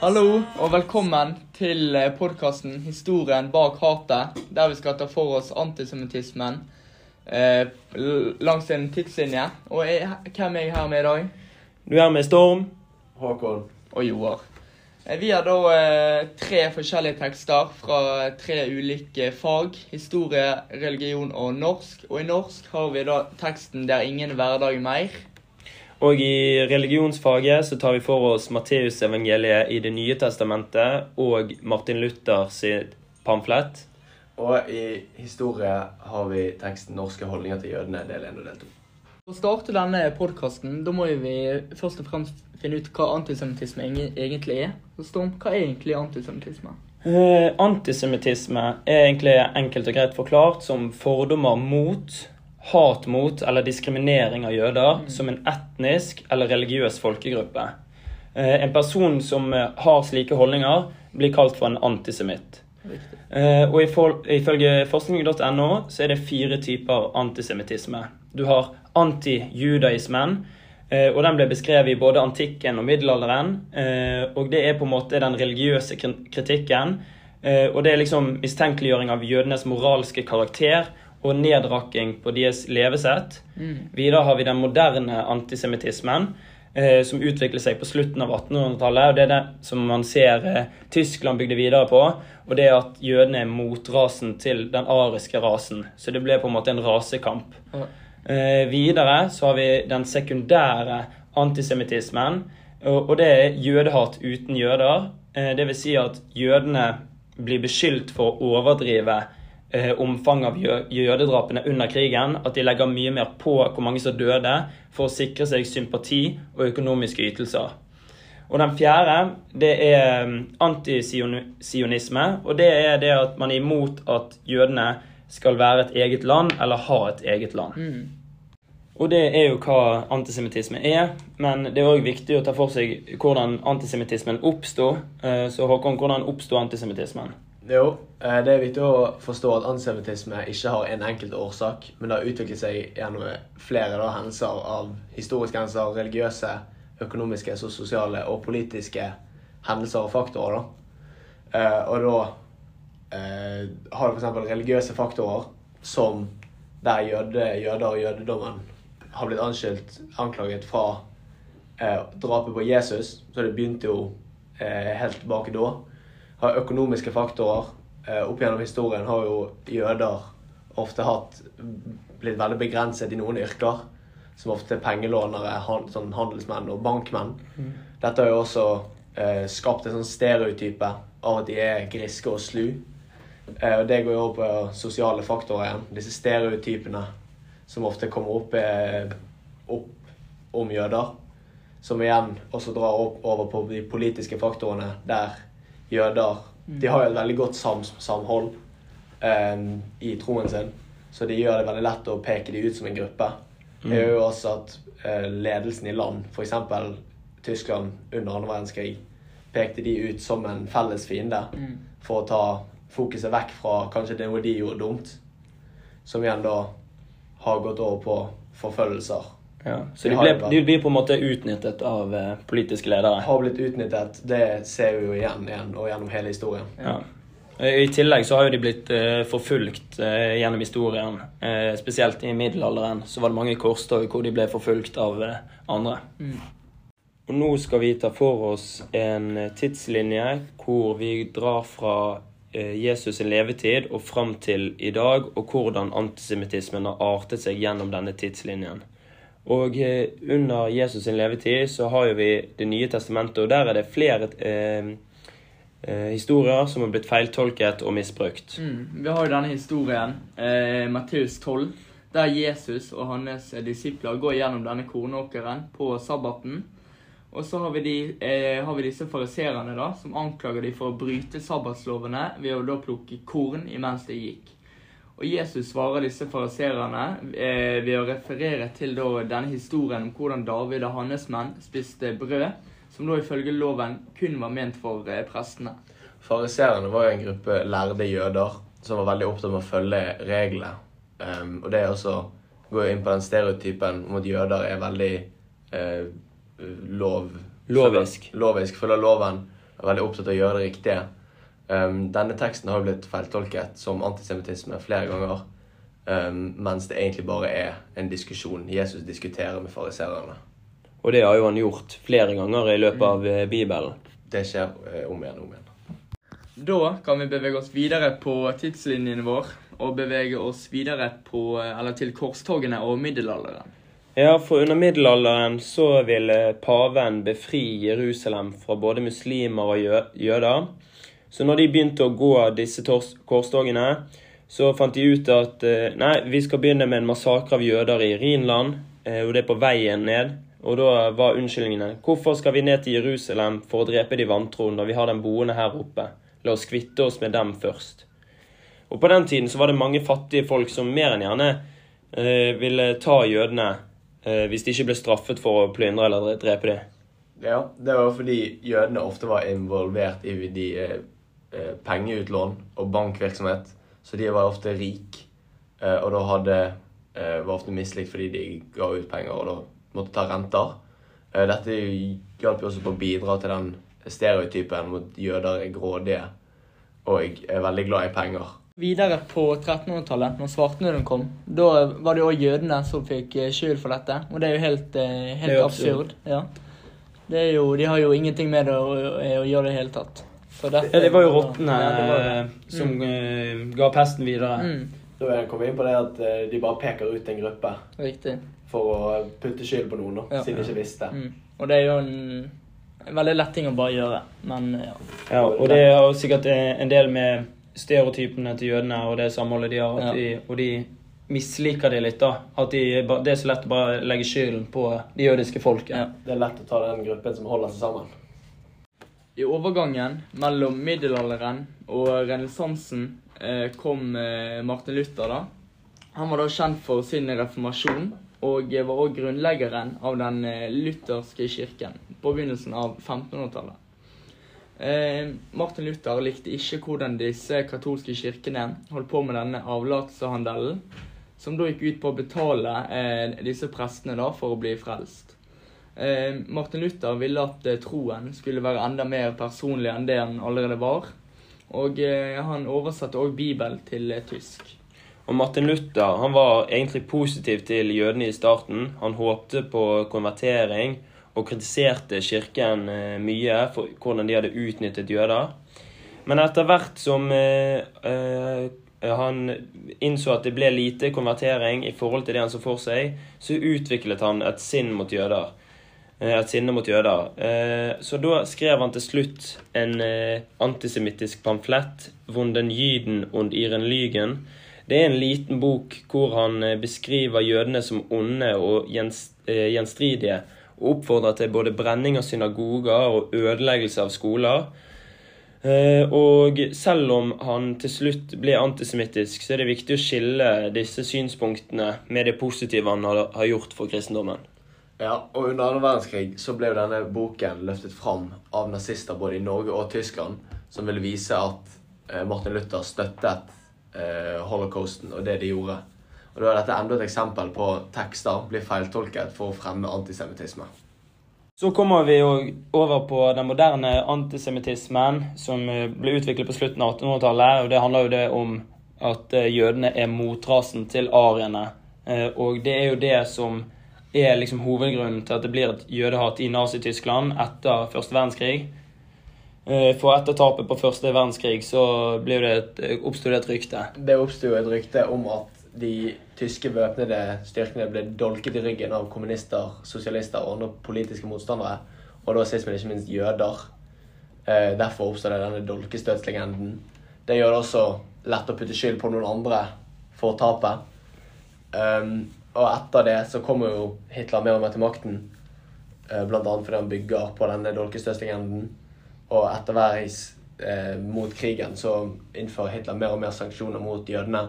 Hallo og velkommen til podkasten 'Historien bak hatet', der vi skal ta for oss antisemittismen eh, langs en tidslinje. Og jeg, hvem er jeg her med i dag? Du er med Storm. Håkon. Og Joar. Eh, Vi har da eh, tre forskjellige tekster fra tre ulike fag. Historie, religion og norsk. Og i norsk har vi da teksten 'Det er ingen hverdag mer'. Og i religionsfaget så tar vi for oss Matteusevangeliet i Det nye testamentet og Martin Luther sitt pamflett. Og i historie har vi teksten 'Norske holdninger til jødene', del 1 og del 2. For å starte denne podkasten, må vi først og fremst finne ut hva antisemittisme egentlig er. Så Storm, hva er egentlig antisemittisme? Uh, antisemittisme er egentlig enkelt og greit forklart som fordommer mot, hat mot eller diskriminering av jøder som en etnisk eller religiøs folkegruppe. Uh, en person som eh, har slike holdninger, blir kalt for en antisemitt. Eh, og ifølge forskning.no så er det fire typer antisemittisme. Du har antijudaismen, eh, og den ble beskrevet i både antikken og middelalderen. Eh, og det er på en måte den religiøse kritikken. Eh, og det er liksom mistenkeliggjøring av jødenes moralske karakter og nedrakking på deres levesett. Mm. Videre har vi den moderne antisemittismen, som utviklet seg på slutten av 1800-tallet. og Det er det som man ser Tyskland bygde videre på. Og det er at jødene er motrasen til den ariske rasen. Så det ble på en måte en rasekamp. Ja. Eh, videre så har vi den sekundære antisemittismen. Og, det er jødehat uten jøder. Eh, vil si at jødene blir beskyldt for å overdrive eh, omfanget av jødedrapene under krigen. At de legger mye mer på hvor mange som døde, for å sikre seg sympati og økonomiske ytelser. Og den fjerde, det er mm, antisionisme. Og det er det at man er imot at jødene skal være et eget land, eller ha et eget land. Mm. Og det er jo hva antisemittisme er, men det er òg viktig å ta for seg hvordan antisemittismen oppsto. Eh, Så Håkon, hvordan oppsto antisemittismen? Jo, eh, det er viktig å forstå at antisemittisme ikke har en enkelt årsak, men det har utviklet seg gjennom flere da, hendelser av historiske hendelser, religiøse, økonomiske, sosiale og politiske hendelser og faktorer. da. Eh, Og da har du f.eks. religiøse faktorer som der jøde, jøder og jødedommen har blitt anskyldt, anklaget fra eh, drapet på Jesus. Så det begynte jo eh, helt tilbake da. Har økonomiske faktorer. Eh, opp gjennom historien har jo jøder ofte hatt blitt veldig begrenset i noen yrker. Som ofte er pengelånere, han, sånn handelsmenn og bankmenn. Dette har jo også eh, skapt en sånn stereotype av at de er griske og slu. Eh, og det går jo over på sosiale faktorer igjen. Disse stereotypene som ofte kommer opp, eh, opp om jøder. Som igjen også drar opp over på de politiske faktorene der jøder De har jo et veldig godt sam samhold um, i troen sin, så de gjør det veldig lett å peke de ut som en gruppe. Det gjør jo også at uh, ledelsen i land, f.eks. Tyskland under andre verdenskrig, pekte de ut som en felles fiende Mm. for å ta fokuset vekk fra kanskje det noe de gjorde dumt, som igjen da har gått over på forfølgelser. Ja. Så De ble, de blir på en måte utnyttet av eh, politiske ledere. Har blitt utnyttet, det ser vi jo igjen, igjen og gjennom hele historien. Ja. I tillegg så har jo de blitt eh, forfulgt eh, gjennom historien. Eh, spesielt i middelalderen så var det mange korstog hvor de ble forfulgt av andre. Mm. Og nå skal vi ta for oss en tidslinje hvor vi drar fra Jesus' sin levetid og fram til i dag, og hvordan antisemittismen har artet seg gjennom denne tidslinjen. Og eh, under Jesus' sin levetid så har jo vi Det nye testamentet, og der er det flere eh, eh, historier som har blitt feiltolket og misbrukt. Mm. Vi har jo denne historien, eh, Matteus 12, der Jesus og hans eh, disipler går gjennom denne kornåkeren på sabbaten. Og så har vi, de, eh, har vi disse fariserene da, som anklager dem for å bryte sabbatslovene ved å da plukke korn imens de gikk. Og Jesus svarer disse fariserene eh, ved å referere til da, denne historien om hvordan David og hans menn spiste brød, som da ifølge loven kun var ment for eh, prestene. Fariserene var jo en gruppe lærde jøder som var veldig opptatt med å følge reglene. Um, og det er også går jo inn på den stereotypen om at jøder er veldig eh, lov... Lovisk. Følger, lovisk, følger loven. Er veldig opptatt av å gjøre det riktige. Um, denne teksten har jo blitt feiltolket som antisemittisme flere ganger. Um, mens det egentlig bare er en diskusjon Jesus diskuterer med fariserene. Og det har jo han gjort flere ganger i løpet av eh, Bibelen. Det skjer uh, om igjen og om igjen. Da kan vi bevege oss videre på tidslinjen vår, og bevege oss videre på, eller til korstogene og middelalderen. Ja, for under middelalderen så ville paven befri Jerusalem fra både muslimer og jøder. Så når de begynte å gå disse korstogene, så fant de ut at eh, nei, vi skal begynne med en massakre av jøder i Rhinland, eh, og det er på veien ned. Og da var unnskyldningene hvorfor skal vi ned til Jerusalem for å drepe de vantro når vi har dem boende her oppe? La oss kvitte oss med dem først. Og på den tiden så var det mange fattige folk som mer enn gjerne eh, ville ta jødene hvis de ikke ble straffet for å plyndre eller drepe dem. Ja, det var fordi jødene ofte var involvert i de eh, eh, pengeutlån og bankvirksomhet. Så de var ofte rik, eh, og da hadde, eh, var ofte mislikt fordi de ga ut penger og da måtte ta renter. Eh, dette hjalp jo også på å bidra til den stereotypen mot jøder er grådige og er veldig glad i penger. Videre på 1300-tallet, når svartnøden kom, da var det jo også jødene som fikk eh, skyld for dette. Og det er jo helt, eh, helt Det er absurd. Ja. Det er jo, de har jo ingenting med det å, å, å gjøre i det hele tatt. For dette- Ja, det var jo rottene Ja, det var det. eh, som mm. ga pesten videre. Mm, Da er jeg kommet inn på det at eh, de bare peker ut en gruppe riktig. for å putte skyld på noen, da, Ja. siden de ikke visste. Mm. Og det er jo en, veldig lett ting å bare gjøre, men ja. Ja, og det er jo sikkert eh, en del med stereotypene til jødene og det samholdet de har, at Ja. de, og de misliker det litt. da. At de, det er så lett å bare legge skylden på det jødiske folket. Ja. Det er lett å ta den gruppen som holder seg sammen. I overgangen mellom middelalderen og renessansen eh, kom eh, Martin Luther. da. Han var da kjent for sin reformasjon, og var også grunnleggeren av den eh, lutherske kirken på begynnelsen av 1500-tallet. Eh, Martin Luther likte ikke hvordan disse katolske kirkene holdt på med denne avlatshandelen, som da gikk ut på å betale eh, disse prestene da for å bli frelst. Eh, Martin Luther ville at eh, troen skulle være enda mer personlig enn det den allerede var. Og eh, han oversatte òg Bibelen til eh, tysk. Og Martin Luther han var egentlig positiv til jødene i starten. Han håpte på konvertering og kritiserte kirken eh, mye for hvordan de hadde utnyttet jøder. Men etter hvert som eh, eh, han innså at det ble lite konvertering i forhold til det han så for seg, så utviklet han et sinn mot jøder. Et sinne mot jøder. Så da skrev han til slutt en antisemittisk pamflett, 'Wunden den Jyden und ihren Lygen'. Det er en liten bok hvor han beskriver jødene som onde og gjenstridige, og oppfordrer til både brenning av synagoger og ødeleggelse av skoler. Eh, Og selv om han til slutt ble antisemittisk, så er det viktig å skille disse synspunktene med det positive han har gjort for kristendommen. Ja, og Under annen verdenskrig så ble denne boken løftet fram av nazister både i Norge og Tyskland, som ville vise at eh, Martin Luther støttet eh, holocausten og det de gjorde. Og Da er dette enda et eksempel på tekster blir feiltolket for å fremme antisemittisme. Så kommer vi jo over på den moderne antisemittismen som eh, ble utviklet på slutten av 1800-tallet. og Det handler jo det om at eh, jødene er motrasen til ariene. Eh, Og det er jo det som er liksom hovedgrunnen til at det blir et jødehat i Nazi-Tyskland etter første verdenskrig. Eh, For etter tapet på første verdenskrig så oppstod det et rykte. Det oppsto et rykte om at de tyske væpnede styrkene ble dolket i ryggen av kommunister, sosialister og andre politiske motstandere, og da sist, men ikke minst jøder. Eh, derfor oppstår det denne dolkestøtslegenden. Det gjør det også lett å putte skyld på noen andre for tapet. Um, og etter det så kommer jo Hitler mer og mer til makten, eh, blant annet fordi han bygger på denne dolkestøtslegenden. Og etter hvert eh, mot krigen så innfører Hitler mer og mer sanksjoner mot jødene.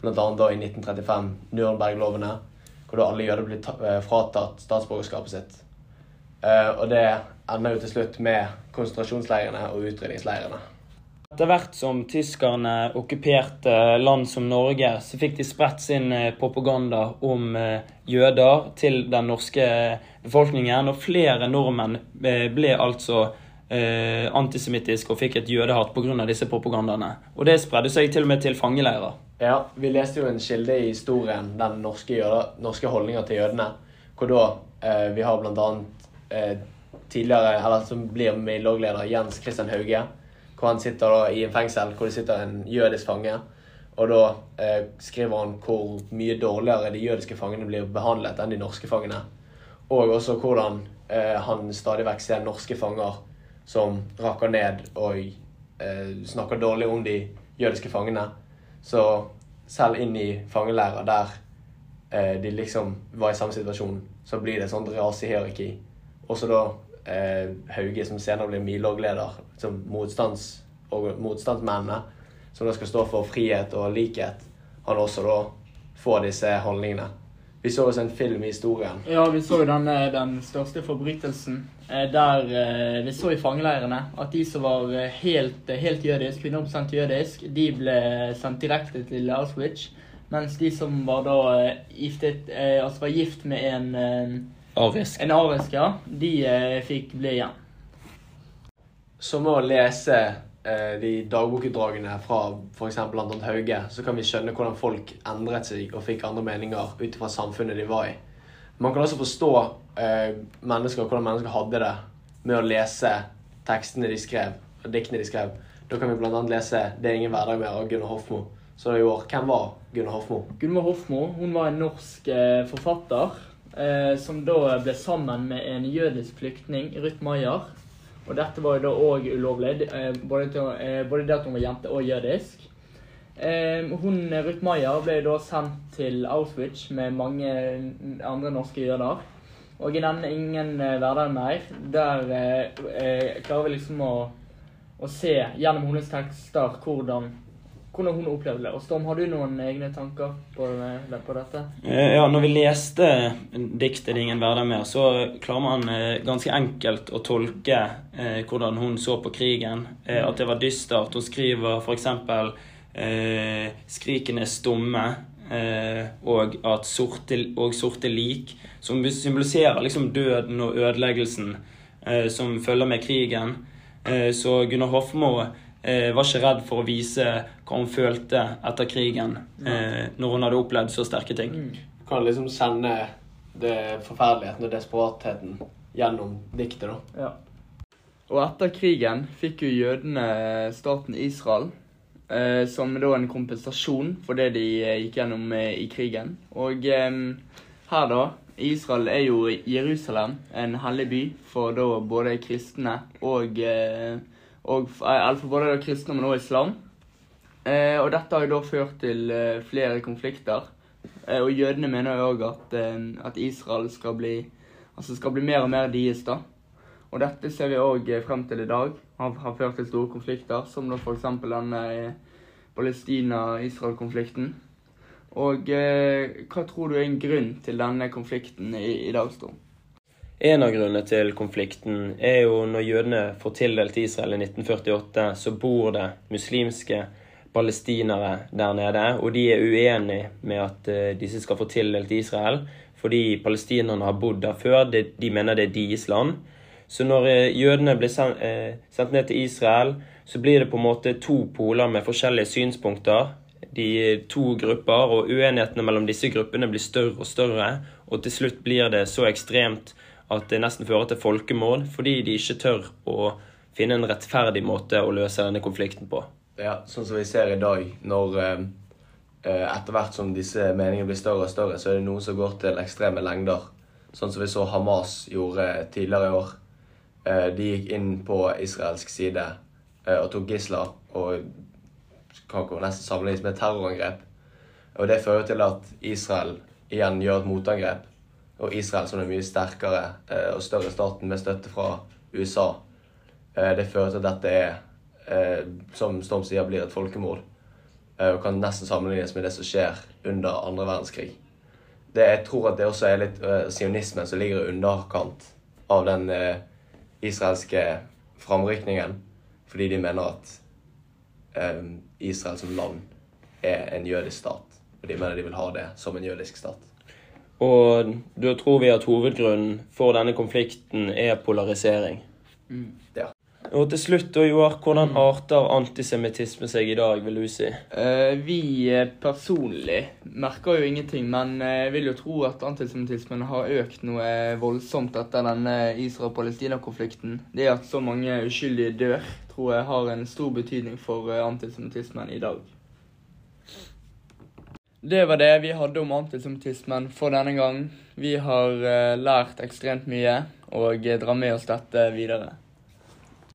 Blant annet da i 1935, Nürnberg-lovene, hvor da alle jøder blir eh, fratatt statsborgerskapet sitt. Eh, og det ender jo til slutt med konsentrasjonsleirene og utrydningsleirene. Etter hvert som tyskerne okkuperte land som Norge, så fikk de spredt sin eh, propaganda om jøder til den norske befolkningen. Og flere nordmenn ble altså antisemittiske og fikk et jødehat pga. disse propagandaene. Og det spredde seg til og med til fangeleirer. Ja, vi leste jo en kilde i historien, den norske, jøder, norske holdninga til jødene, hvor da eh, vi har blant annet eh, tidligere, eller som blir Milorg-leder, Jens Christian Hauge, hvor han sitter da i en fengsel hvor det sitter en jødisk fange. Og da eh, skriver han hvor mye dårligere de jødiske fangene blir behandlet enn de norske fangene. Og også hvordan eh, han stadig vekk ser norske fanger som rakker ned og eh, snakker dårlig om de jødiske fangene. Så selv inn i fangeleirer der eh, de liksom var i samme situasjon, så blir det et sånt rasehierarki. Også da eh, Hauge, som senere blir Milorg-leder, som motstands, og motstandsmennene, som da skal stå for frihet og likhet, han også da får disse holdningene. Vi så også en film i historien. Ja, vi så jo den, eh, den største forbrytelsen. eh, Der eh, vi så i fangeleirene at de som var helt, helt jødisk, 100 jødisk, de ble sendt direkte til Auschwitz. Mens de som var da giftet, altså var gift med en, Arisk. en arisk, ja, de fikk bli igjen. Som å lese de dagbokutdragene fra f.eks. Anton Hauge, så kan vi skjønne hvordan folk endret seg og fikk andre meninger ut fra samfunnet de var i. Man kan også forstå eh, mennesker hvordan mennesker hadde det med å lese tekstene de skrev, og diktene de skrev. Da kan vi bl.a. lese 'Det er ingen hverdag mer' av Gunnar Hofmo. Så i år, hvem var Gunnar Hofmo? Gunnar Hofmo hun var en norsk eh, forfatter eh, som da ble sammen med en jødisk flyktning, Ruth Maier. Og dette var jo da òg ulovlig, eh, både, eh, både det at hun var jente og jødisk. Eh, hun, Ruth Maier ble da sendt til Auschwitz med mange andre norske jøder. Og i denne Ingen hverdag mer, der eh, klarer vi liksom å, å se gjennom hennes tekster hvordan, hvordan hun opplevde det. Og Storm, har du noen egne tanker på, det- på dette? Eh, Ja, når vi leste diktet 'Det er ingen hverdag mer', så klarer man eh, ganske enkelt å tolke eh, hvordan hun så på krigen. Eh, at det var dystert. Hun skriver f.eks. Eh, 'Skrikene stumme', eh, og at sorte, og sorte lik, som symboliserer liksom døden og ødeleggelsen eh, som følger med krigen. Eh, så Gunnar Hofmo eh, var ikke redd for å vise hva hun følte etter krigen, eh, når hun hadde opplevd så sterke ting. Du kan liksom sende det forferdeligheten og desperatheten gjennom diktet, da. Ja. Og etter krigen fikk jo jødene staten Israel eh, som da en kompensasjon for det de eh, gikk gjennom eh, i krigen. Og eh, her, da Israel er jo Jerusalem, en hellig by for da både kristne og, eh, og eh, for både kristne, men også islam. Eh, og dette har jo da ført til eh, flere konflikter. Eh, og jødene mener jo òg at, eh, at Israel skal bli, altså skal bli mer og mer deres, da. Og dette ser vi òg frem til i dag har, har ført til store konflikter, som da f.eks. denne eh, Palestina-Israel-konflikten. Og eh, hva tror du er en grunn til denne konflikten i, i dag, Storm? En av grunnene til konflikten er jo når jødene får tildelt Israel i 1948, så bor det muslimske palestinere der nede, og de er uenige med at eh, disse skal få tildelt Israel, fordi palestinerne har bodd der før. De, mener det er deres land. Så når eh, jødene blir sendt, eh, ned til Israel, så blir det på en måte to poler med forskjellige synspunkter. De to grupper, og uenighetene mellom disse gruppene blir større og større. Og til slutt blir det så ekstremt at det nesten fører til folkemord, fordi de ikke tør å finne en rettferdig måte å løse denne konflikten på. Ja, sånn som vi ser i dag, når eh, eh, etter hvert som disse meningene blir større og større, så er det noen som går til ekstreme lengder. Sånn som vi så Hamas gjorde tidligere i år. Eh, de gikk inn på israelsk side eh, og tok gisler og kan nesten sammenlignes med terrorangrep. Og det fører til at Israel igjen gjør et motangrep. Og Israel, som er mye sterkere eh, og større staten med støtte fra USA, eh, det fører til at dette er eh, som Storm sier, blir et folkemord. Og kan nesten sammenlignes med det som skjer under andre verdenskrig. Det, jeg tror at det også er litt sionismen som ligger i underkant av den israelske framrykningen. Fordi de mener at Israel som land er en jødisk stat. Og de mener de vil ha det som en jødisk stat. Og da tror vi at hovedgrunnen for denne konflikten er polarisering. Ja. Og til slutt, da, Joar, hvordan arter antisemittisme seg i dag, vil du si? Uh, vi eh, personlig merker jo ingenting, men eh, jeg vil jo tro at antisemittismen har økt noe voldsomt etter denne Israel-Palestina-konflikten. Det at så mange uskyldige dør, tror jeg har en stor betydning for eh, antisemittismen i dag. Det var det vi hadde om antisemittismen for denne gang. Vi har eh, lært ekstremt mye og eh, drar med oss dette videre.